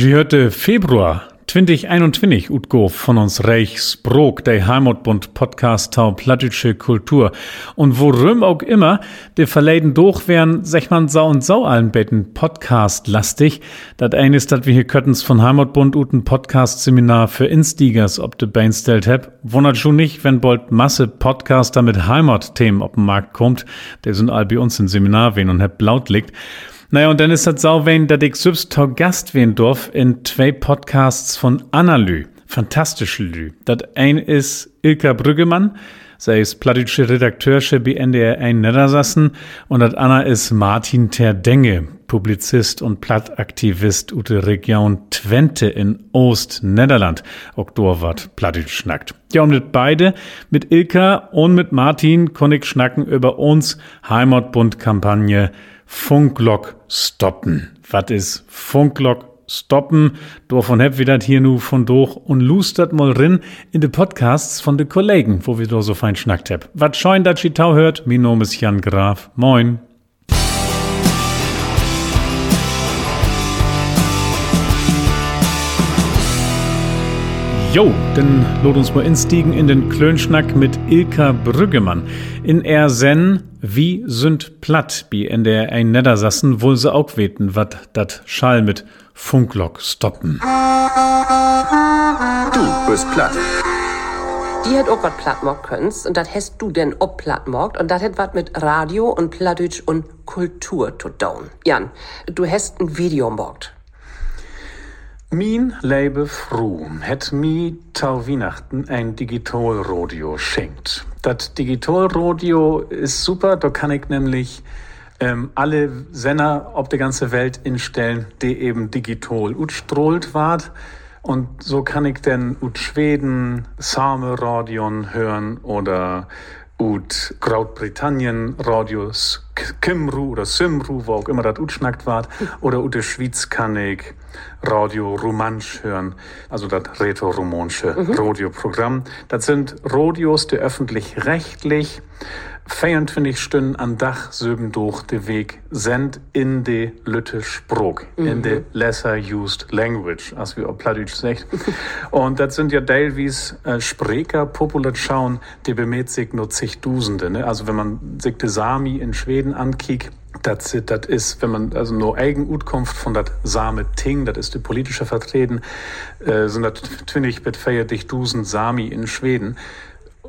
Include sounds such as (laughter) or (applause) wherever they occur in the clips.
Sie hörte Februar 2021 utgo von uns Reichsbrok, der Heimatbund Podcast tau plattische Kultur. Und worum auch immer, de verleiden durch wären, sech man sau und sau allen Betten Podcast lastig. Dat eine ist, dat wir hier Köttens von Heimatbund uten Podcast Seminar für Instigers ob de Bein stellt heb. Wundert schon nicht, wenn bald Masse Podcaster mit Heimatthemen op den Markt kommt. Der sind all bei uns im Seminar wen und heb laut liegt. Naja, und dann ist das sau wen, dass ich selbst Gast wen dorf in zwei Podcasts von Annalü. Fantastische Lü. Das ein ist Ilka Brüggemann, sie ist plattische Redakteursche bei NDR 1 Niedersassen und das Anna ist Martin Terdenge, Publizist und Plattaktivist ut der Region Twente in Ost-Nederland. Auch Plattisch schnackt. Ja, und mit beide, mit Ilka und mit Martin, konn ich schnacken über uns Heimatbund-Kampagne Funklock stoppen. Was ist Funklock stoppen? Davon hab wir das hier nu von durch und lustert mal rin in de Podcasts von de Kollegen, wo wir da so fein schnackt hab. Was schein dat Tau hört? Mein Name ist Jan Graf. Moin. Jo, dann lot uns mal instiegen in den Klönschnack mit Ilka Brüggemann. In er sen, wie sind platt, wie in der ein Neddersassen, wohl se auch weten, wat dat Schall mit Funklock stoppen. Du bist platt. Die hat auch wat plattmorgt könnt's und dat hast du denn ob plattmorgt und dat hat wat mit Radio und Plattdeutsch und Kultur zu tun. Jan, du hast ein Video morgt. Min Leibe Fru het mi tau Weihnachten ein Digitalradio schenkt. Das Digitalradio ist super, da kann ich nämlich ähm, alle Sender auf der ganzen Welt instellen, die eben digital utstrahlt ward. Und so kann ich dann ut Schweden Same Radion hören oder ut Großbritannien Radios Kimru oder Simru, wo auch immer das utschnackt ward, oder ut der Schweiz kann ich Radio Romansch hören, also das Retro-Romansche mhm. Radioprogramm. Das sind Radios, die öffentlich-rechtlich 24 Stunden an Dach söben durch den Weg sind in de Lütte Sprog, mhm. in de lesser used language, als wir auf Plattdeutsch sagt. (laughs) Und das sind ja teilweise äh, Sprecher, popular schauen, die bemäht sich nur zigtausende. Ne? Also wenn man sich de Sami in Schweden ankickt, das, das ist, wenn man also nur Eigenutkunft von das Same Ting, das ist die politische Vertreten, äh, sind das twinnig mit dich Dusen Sami in Schweden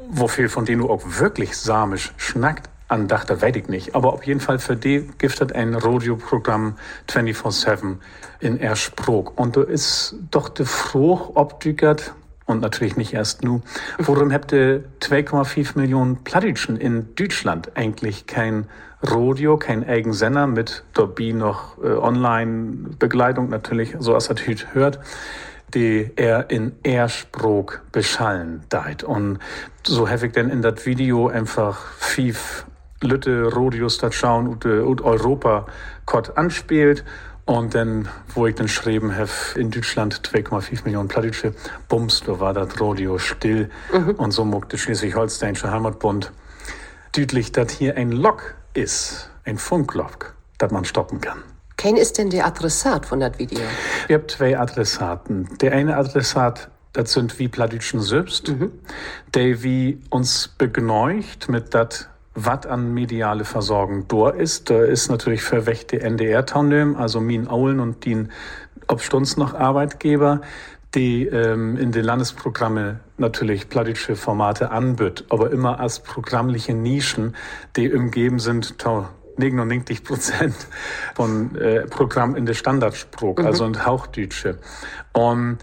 wofür von denen du auch wirklich samisch schnackt, andachte, weiß ich nicht. Aber auf jeden Fall für die gibt es ein Radioprogramm 24-7 in Ersprog. Und da ist doch der Fruch obdügert, und natürlich nicht erst nu. Worum habt ihr 2,5 Millionen Plattitschen in Deutschland eigentlich kein Radio, kein Eigensender mit dabei noch äh, Online-Begleitung natürlich, so als er hört die er in Ersprog beschallen deit. Und so habe ich dann in das Video einfach fief Lütte Rodius das schauen und, und Europa Gott anspielt. Und dann, wo ich dann schreiben habe, in Deutschland 2,5 Millionen Plattische, bums, da war das Radio still. Mhm. Und so muckte Schleswig-Holsteinische Heimatbund deutlich, dass hier ein Lok ist, ein Funklok, das man stoppen kann. Ken ist denn der Adressat von das Video? Wir haben zwei Adressaten. Der eine Adressat, das sind wie Pladütschen selbst, mhm. der wie uns begneucht mit dat was an mediale Versorgung da ist. Da ist natürlich für die NDR-Townöm, also Mien Aulen und die obstunds noch Arbeitgeber, die ähm, in den Landesprogramme natürlich plattische Formate anbietet, aber immer als programmliche Nischen, die umgeben sind 99 Prozent von äh, Programm in der Standardspruch, mhm. also in Hauchdeutsche. Und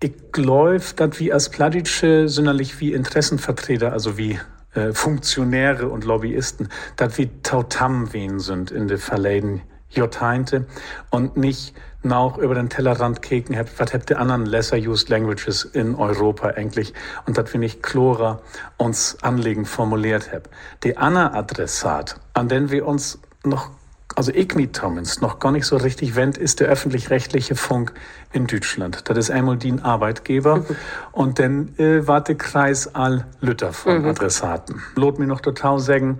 ich glaube, dass wir als Plattdeutsche sonderlich wie Interessenvertreter, also wie äh, Funktionäre und Lobbyisten, dass wir tautam sind in der verleiden Jahrzehnte und nicht noch über den Tellerrand kicken, was habt die anderen lesser used languages in Europa eigentlich und das finde ich Chlora uns Anliegen formuliert hab. Die Anna Adressat, an den wir uns noch also ich mit Thomas noch gar nicht so richtig wendet, ist der öffentlich-rechtliche Funk in Deutschland. Das ist einmal die Arbeitgeber (laughs) und dann äh, war der Kreis all Lütter von mhm. Adressaten. Lot mir noch total sagen,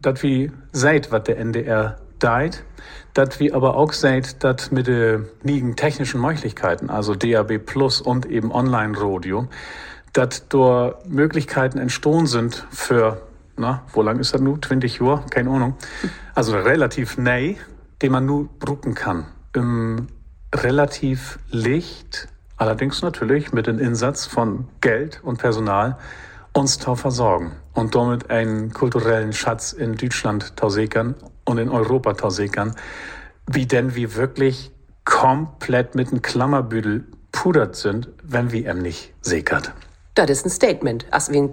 dass wie seit, was der NDR deit, dass wir aber auch seht, dass mit den nigen technischen Möglichkeiten, also DAB Plus und eben Online-Radio, dass da Möglichkeiten entstehen sind für, na, wo lang ist das nun? 20 Uhr? Keine Ahnung. Also relativ neu, den man nur brucken kann. Im relativ Licht, allerdings natürlich mit dem Insatz von Geld und Personal, uns zu versorgen und damit einen kulturellen Schatz in Deutschland tausekern und in Europa tausekern, wie denn wir wirklich komplett mit einem Klammerbüdel pudert sind, wenn wir ihm nicht sekert. Das ist ein Statement, als wie ein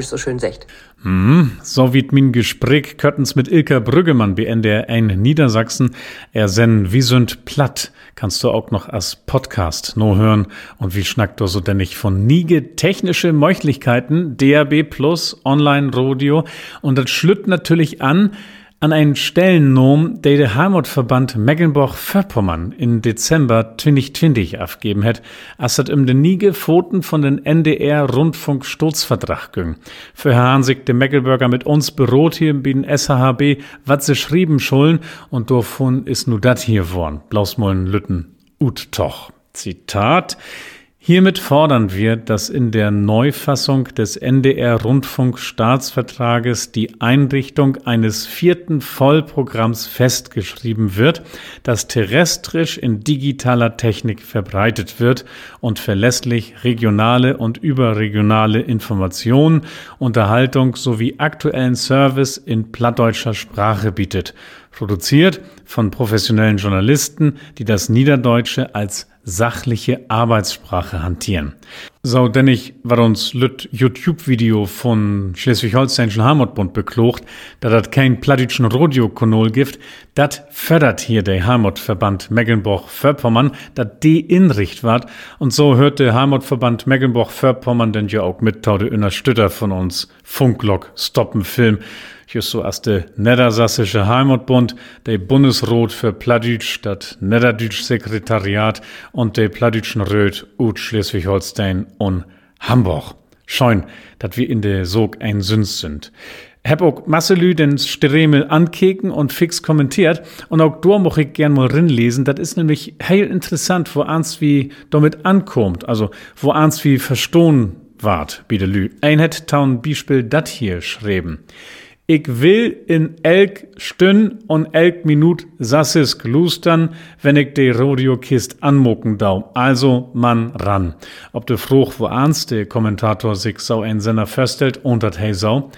so schön sagt. Mm, so wie min Gespräch köttens mit Ilka Brüggemann BNDR ein Niedersachsen. Er sen wie sünd platt. Kannst du auch noch als Podcast no hören. Und wie schnackt du so denn nicht von niege technische Möglichkeiten, DAB Plus, Online-Radio. Und das schlütt natürlich an, an einen Stellennom, der der Heimatverband Mecklenburg-Vorpommern in Dezember 2020 abgeben hat, als das im den nie gefoten von den NDR Rundfunk Sturzvertrag ging. Für Herr Hansig, der Mecklenburger mit uns berot hier bei den SHB, wat sie schrieben schulden und davon ist nu dat hier worn. Blausmollen Lütten ut toch. Zitat. Hiermit fordern wir, dass in der Neufassung des NDR-Rundfunkstaatsvertrages die Einrichtung eines vierten Vollprogramms festgeschrieben wird, das terrestrisch in digitaler Technik verbreitet wird und verlässlich regionale und überregionale Informationen, Unterhaltung sowie aktuellen Service in plattdeutscher Sprache bietet. Produziert von professionellen Journalisten, die das Niederdeutsche als sachliche Arbeitssprache hantieren. So, denn ich war uns lüt YouTube-Video von Schleswig-Holsteinischen Heimatbund beklocht, da dat kein plattitschen Rodiokonol gibt, dat fördert hier der Heimatverband Mecklenburg-Vorpommern, dat de inricht ward, und so hört der Heimatverband Mecklenburg-Vorpommern denn ja auch mit taude Stütter von uns Funklok stoppen Film just so as de Niedersassische Heimatbund, de Bundesrot für Plattdeutsch, dat Niederdütsch Sekretariat und de Plattdeutschen Röt ut Schleswig-Holstein und Hamburg. Scheun, dat wir in de Sog ein Süns sind. Hab auch Masselü den Stremel ankeken und fix kommentiert und auch da moch ich gern mal rinlesen. Das ist nämlich heil interessant, wo ans wie damit ankommt, also wo ans wie verstohn wart, Bidelü. Ein het taun Beispiel dat hier schreiben. Ich will in elk Stünn und elk Minut sassis glustern, wenn ich de Radiokist anmucken dau. Also man ran. Ob de Fruch wo ernst der Kommentator sich so ein Sender feststellt und dat hey sau.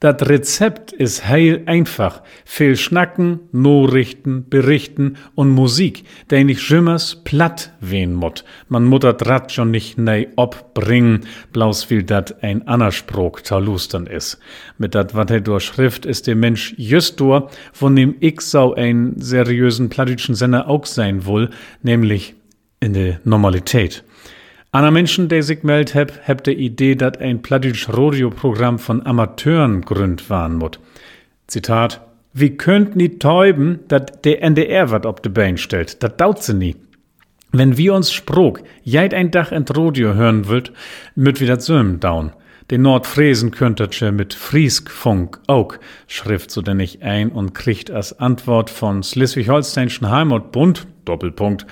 Das Rezept ist heil einfach. Viel Schnacken, Nachrichten, Berichten und Musik, den ich schimmers platt wehen mut. Man muttert rat schon nicht nei obbringen, blaus will dat ein Annerspruch talustern is. Mit dat wat er durch Schrift ist der Mensch just dur, von dem ich sau ein seriösen plattischen Sender auch sein will, nämlich in der Normalität. Anna Menschen, der sich meldet heb, heb de Idee, dat ein plattisch Radioprogramm von Amateuren gründ waren mut. Zitat, wie könnt nie täuben, dat der NDR wat op de Bein stellt, dat daut sie nie. Wenn wir uns Sprog, jeit ein Dach ent Radio hören wollt, müt wieder zöm down. Den Nordfriesen könntet mit Frieskfunk auch, schrift so denn ich ein und kriegt als Antwort von Schleswig-Holsteinischen Heimatbund, Doppelpunkt,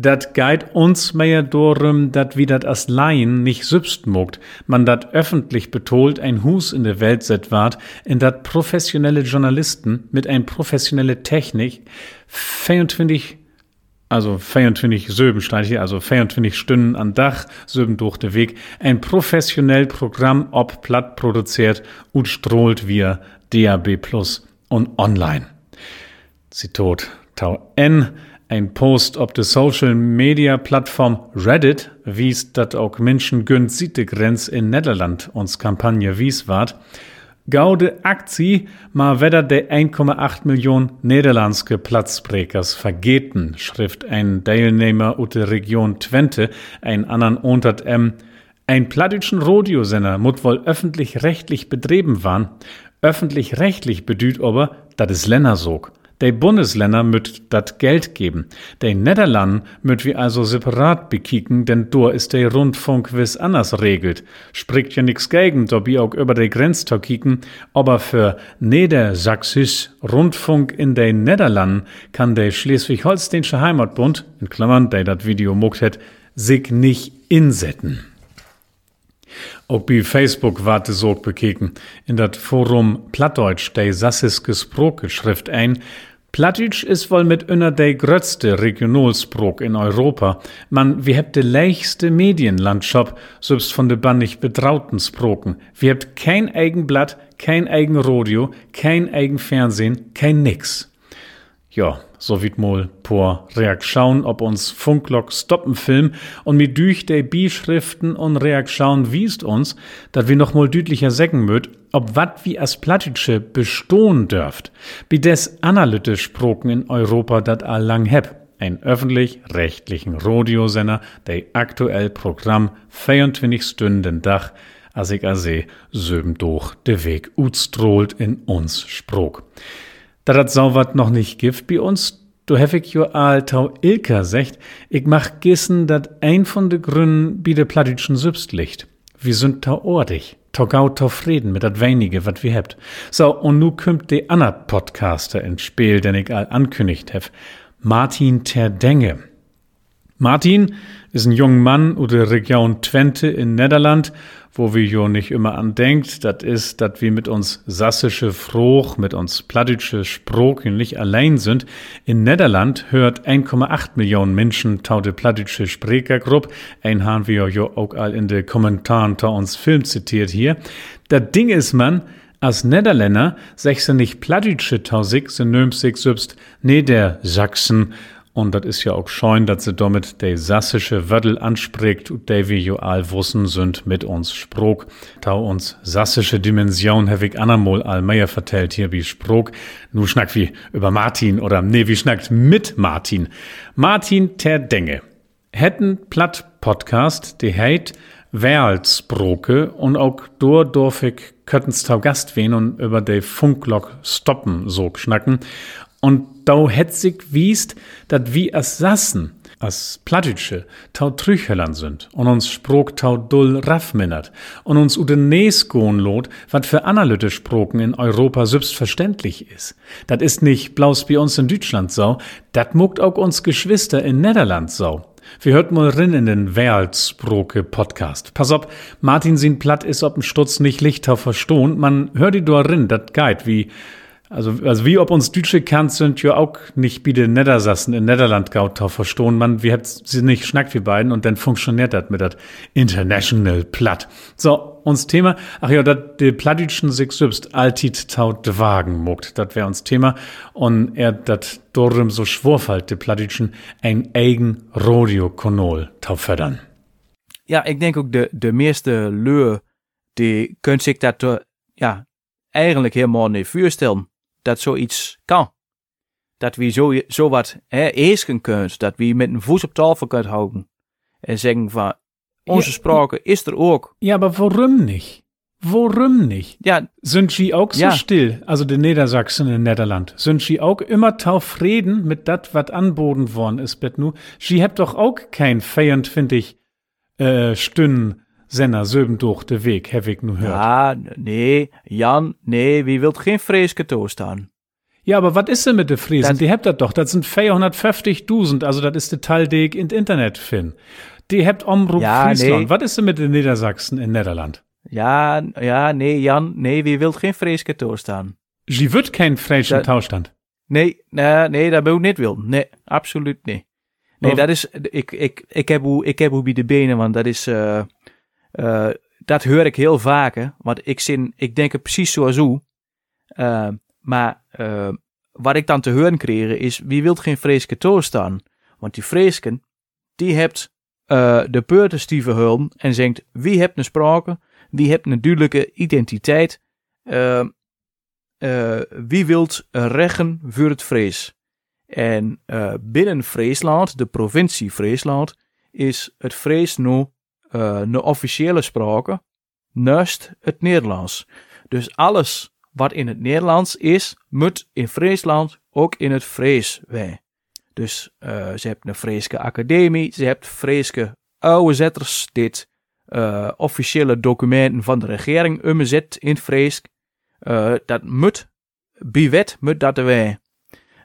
Dat geit uns mehr dorum, dat wie dat as Laien nicht sübst mogt, man dat öffentlich betolt ein Hus in der Welt set ward, in dat professionelle Journalisten mit ein professionelle Technik 24 also 24 Söben hier, also 24 Stunden an Dach, Söben durch den Weg, ein professionell Programm ob platt produziert und strohlt via DAB Plus und online. Zitat Tau N ein Post op de Social Media Plattform Reddit wies, dat auch Menschen gönnt Grenz in Nederland uns Kampagne wies ward. Gaude Aktie ma wedder de 1,8 Millionen niederlandske Platzbrekers vergeten, schrift ein Teilnehmer ut der Region Twente, ein anderen unter M. Ein plattischen Radiosender mut wohl öffentlich-rechtlich betrieben waren. Öffentlich-rechtlich bedüht aber, dat es Länner De Bundesländer müt dat Geld geben. De Niederlanden müt wir also separat bekicken, denn dort ist de Rundfunk wiss anders regelt. Spricht ja nix gegen, da bi auch über de Grenz to kicken, aber für Niedersächsisch Rundfunk in de Niederlanden kann de Schleswig-Holsteinische Heimatbund, in Klammern, de dat Video muckt het, sich nicht insetten. Auch bei Facebook warte so bekeken. In dat Forum Plattdeutsch de sassiske Sproke schrift ein, Plattdeutsch ist wohl mit einer der größte Regionalsprok in Europa. Man, wir habt de leichste Medienlandschaft, selbst von de bannig betrauten Sproken. Wir habt kein eigen Blatt, kein eigen Radio, kein eigen Fernsehen, kein nix. Ja, so wie mal por Reaktion ob uns Funklock stoppen Film und mit durch de Bischriften und Reaktion wiest uns, dass wir noch mal deutlicher sägen möt, ob wat wie as Plattitsche bestohn dürft, wie des analytisch Sproken in Europa dat allang heb. Ein öffentlich-rechtlichen Radiosender, der aktuell Programm 24 Stunden Dach, as ich ase, söben durch de Weg utstrolt in uns Sprok. Da dat sauwat noch nicht gift bei uns, du hefig jo al tau Ilka secht, ich mach gissen dat ein von de Gründen bi de plattitschen. Wir sind tau ordig, tau gau tau Frieden mit dat wenige, wat wir hebt. So, und nu kümmt de Anna Podcaster ins Spiel, den ich all ankündigt hef. Martin Terdenge. Martin ist ein junger Mann aus der Region Twente in Niederland, wo wir jo nicht immer an denkt. Das ist, dass wir mit uns sassische Froch, mit uns plattdeutsche Sprochen nicht allein sind. In Niederland hört 1,8 Millionen Menschen tau de plattdeutsche Sprekergruppe. Ein haben wir jo auch all in de Kommentaren tau uns Film zitiert hier. Das Ding ist man, als Niederländer sechse nicht plattdeutsche tausig, se nömt sich selbst Niedersachsen und das ist ja auch scheun, dass sie damit de sassische Wördel anspricht, und de wir jo all wussen sind mit uns Sprog. Tau uns sassische Dimension hab ich anamol all mehr vertellt hier wie Sprog. Nu schnackt wie über Martin oder nee, wie schnackt mit Martin. Martin Terdenge. Hätten Platt Podcast, die heit Werlsbroke und auch tau Gast wen und über de Funklock stoppen so schnacken. Und da het sich wiest, dat wie as Sassen, as Plattitsche, tau Trüchhellern sind und uns sprok tau dull raffminnert und uns u den Nees goen lot, wat für analytisch Sproken in Europa selbstverständlich is. Dat ist nicht blaus wie uns in Deutschland so, dat muckt auch uns Geschwister in Niederland so. Wir hört mal rin in den Werlsproke Podcast. Pass op, Martin sin platt is ob'n Stutz nicht lichter verstohn, man hört die do rin, dat geit wie also, also wie ob uns Deutsche kannt sind ja auch nicht wie den Niedersassen in Niederland gautau verstohlen. Man, wir hätt sie nicht schnackt wie beiden und dann funktioniert das mit dat International Platt. So, uns Thema, ach ja, dat de Plattitschen sich selbst altit taut Wagen muckt. Dat wär uns Thema. Und er dat dorem so schwurfalt, de Plattitschen, ein eigen Rodeo-Konol tau fördern. Ja, ik denk ook de, de meeste leur, die kunt zich dat, ja, eigenlijk helemaal niet voorstellen dat zoiets kan. Dat we zo, zo wat hè, eesken kunt, dat we met een voet op tafel kunnen houden. En zeggen van, onze Ja, sprache is er ook. Ja, aber warum nicht? Warum nicht? Ja, Sind sie auch so Ja. still, also die Niedersachsen in Niederland? Sind sie auch immer taufreden mit dat, wat anboden worden ist, bet nu? Sie habt doch auch kein feiernd, find ich, äh, Stünnen, Söben durch de Weg, hab ich nu hört. Ja. ja, nee, Jan, nee, wie wilt geen vreeske toestaan. aber wat ist denn mit de Friesen? Das- die habt dat doch, das sind 450.000, also das ist de Teil, ich in Internet find. Die habt Omroep Ja, Friesland. nee. Was ist denn mit den Niedersachsen in Niederland? Ja, ja, nee, Jan, nee, wie wilt geen vreeske toestaan. Sie wird kein freischen Dat- Tauschstand. Nee, nee, nee, dat wil ik niet willen. Nee, absoluut niet. Nee, Of- dat is, ik, ik, ik, heb hoe, ik heb hoe bij de benen, want dat is, eh, eh, dat hoor ik heel vaker. Want ik, zin, ik denk het precies zoals u. Eh, maar eh, wat ik dan te horen kreeg is, wie wil geen vreeske toestaan? Want die vreesken, die hebt de peurtestieve hulp en zegt, wie hebt een sprake, wie hebt een duidelijke identiteit, wie wilt rechten voor het vrees? En binnen Friesland, de provincie Friesland, is het Fries nu eh, een officiële sprake naast het Nederlands. Dus alles wat in het Nederlands is, moet in Friesland ook in het Fries wij. Dus uh, ze hebben een Frieske academie, ze hebben Frieske oude zetters, dit uh, officiële documenten van de regering omzet in Friesk. Uh, dat moet, bij wet moet dat wij.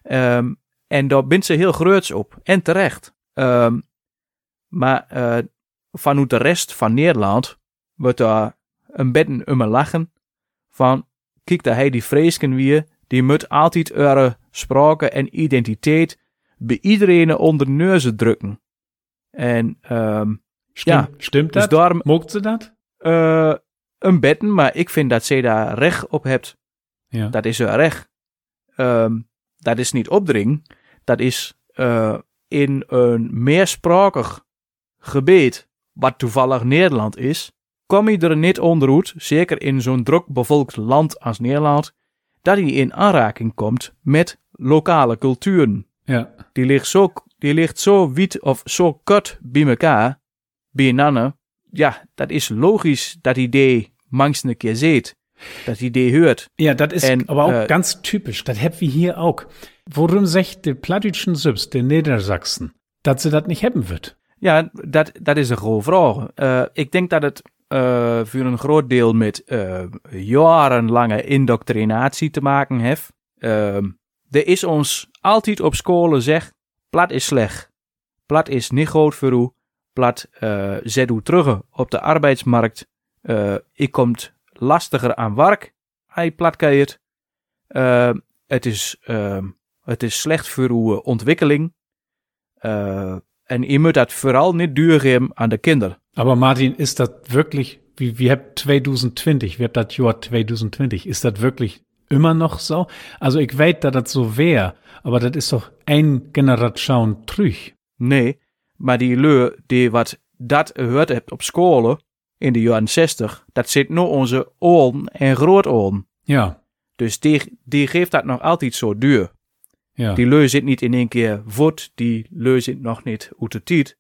Um, en daar bent ze heel groots op, en terecht. Um, maar uh, vanuit de rest van Nederland wordt daar een beetje om lachen van, kijk dat hij die Friesken weer, die moet altijd eure spraken en identiteit bij iedereen onder neuzen drukken. En um, ja, stimmt dus dat? daarom- Mocht ze dat? uh, een betten, maar ik vind dat ze daar recht op hebt. Ja. Dat is haar recht. Ehm, dat is niet opdring. Dat is uh, in een meersprakig gebied, wat toevallig Nederland is, kom je er niet onderuit, zeker in zo'n druk bevolkt land als Nederland, dat je in aanraking komt met lokale culturen. ja. Die ligt zo, die ligt zo wiet of zo kort bij elkaar, bij nannen. Ja, dat is logisch dat idee mangs een keer ziet. Dat idee hoort. Ja, das ist En, aber auch äh, ganz typisch. Das haben wir hier auch. Warum sagt der plattdeutschen Sübs, der Niedersachsen, dass sie das nicht haben wird? Ja, dat, dat is een grote vraag. Eh, ik denk dat het eh, voor een groot deel met eh, jarenlange indoctrinatie te maken heeft. Ehm, er is ons altijd op scholen zeg, plat is slecht. Plat is niet goed voor u. Plat zet u terug op de arbeidsmarkt. Ik komt lastiger aan werk. Hij plat keert. Eh, het, is, ehm, het is slecht voor uw ontwikkeling. En je moet dat vooral niet duurgeven aan de kinderen. Aber Martin, ist das wirklich, wie, wie habt 2020, wie habt das Jahr 2020, ist das wirklich immer noch so? Also ich weiß, dass das so wäre, aber das ist doch ein Generation trüch. Nee, maar die leur die wat dat gehoord hebt op scholen in de jaren 60, dat zit nog onze oren en grootoren. Ja, Dus die, die geeft dat nog altijd zo duur. Ja. Die leur zit niet in één keer voet, die leur zit nog niet uit de tijd.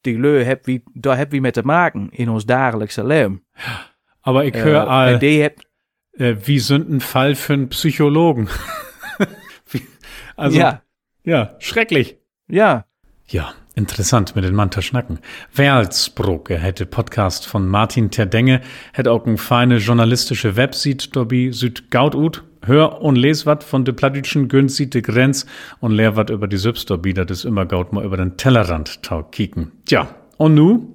Die leur heb wie, daar heb we mee te maken in ons dagelijkse leven. aber ich höre all, en die heb, äh, wie sind ein Fall für einen Psychologen? (laughs) Wie- also, ja, ja, schrecklich. ja, Ja, interessant mit den Manta schnacken. Werlsbroke hätte Podcast von Martin Terdenge, hätte auch eine feine journalistische Website dobi süd gaut ut. Hör und les wat von de plattdütschen günstige Grenz und lehr wat über die Sübs dobi, dat is immer gaut mal über den Tellerrand tau kicken. Tja, und nu?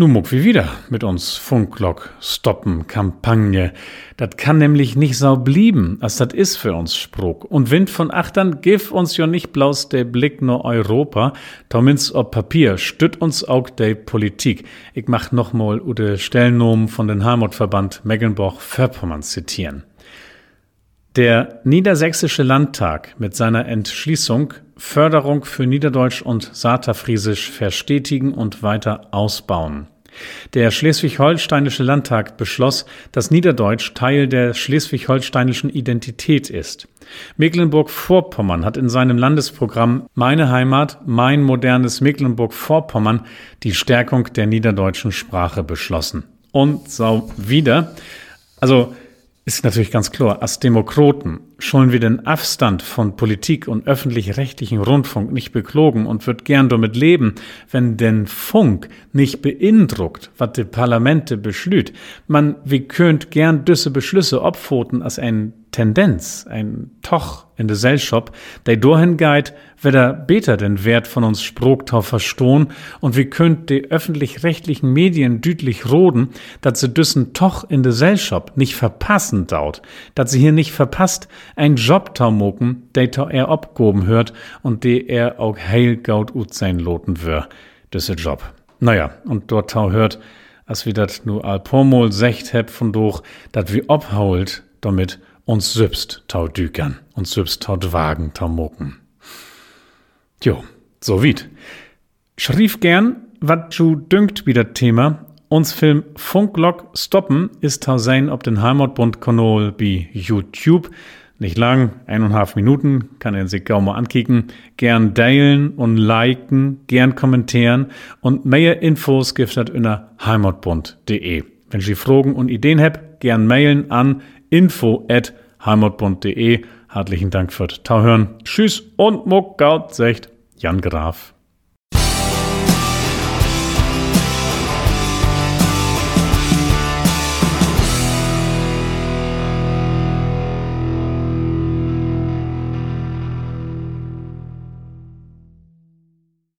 Nu muck wie wieder mit uns Funklock stoppen Kampagne. Dat kann nämlich nicht so blieben, als dat is für uns Spruch. Und Wind von Achtern gif uns ja nicht bloß der Blick nur Europa, Tomins ob Papier, stütt uns auch de Politik. Ich mach noch mal ude Stellnomen von den Heimatverband Mecklenburg-Vorpommern zitieren. Der Niedersächsische Landtag mit seiner Entschließung Förderung für Niederdeutsch und Saterfriesisch verstetigen und weiter ausbauen. Der Schleswig-Holsteinische Landtag beschloss, dass Niederdeutsch Teil der schleswig-holsteinischen Identität ist. Mecklenburg-Vorpommern hat in seinem Landesprogramm Meine Heimat, mein modernes Mecklenburg-Vorpommern die Stärkung der niederdeutschen Sprache beschlossen. Und so wieder. Also, ist natürlich ganz klar, als Demokraten schollen wir den Abstand von Politik und öffentlich-rechtlichen Rundfunk nicht beklogen und wird gern damit leben, wenn den Funk nicht beindruckt, was die Parlamente beschlüht. Man, wie könnt gern düsse Beschlüsse opfoten als ein Tendenz, ein Toch in der Gesellschaft, der dahin geht, wer da beter den Wert von uns Sproktau verstohn. Und wie könnt die öffentlich-rechtlichen Medien düdlich roden, dass sie düssen Toch in der Gesellschaft nicht verpassen daut, dass sie hier nicht verpasst ein Job tau moken, der tau er abgoben hört und der er auch heil gaut ut sein loten wör, düsse Job. Naja, und dort tau hört, als wir dat nu al pormol secht heb von doch, dat wir obhault, damit uns sübst tau dükern, uns sübst tau dwagen tau moken. Jo, so weit. Schrieb gern, wat ju dünkt wie dat Thema. Uns Film Funklock stoppen ist tau sein ob den Heimatbund-Kanal bei YouTube. Nicht lang, eineinhalb Minuten, kann er sich kaum mal ankicken. Gern teilen und liken, gern kommentieren und mehr Infos gibt es unter heimatbund.de. Wenn Sie Fragen und Ideen habt, gern mailen an info at heimatbund.de. Herzlichen Dank für das Tauhören. Tschüss und Muck gaut, Jan Graf.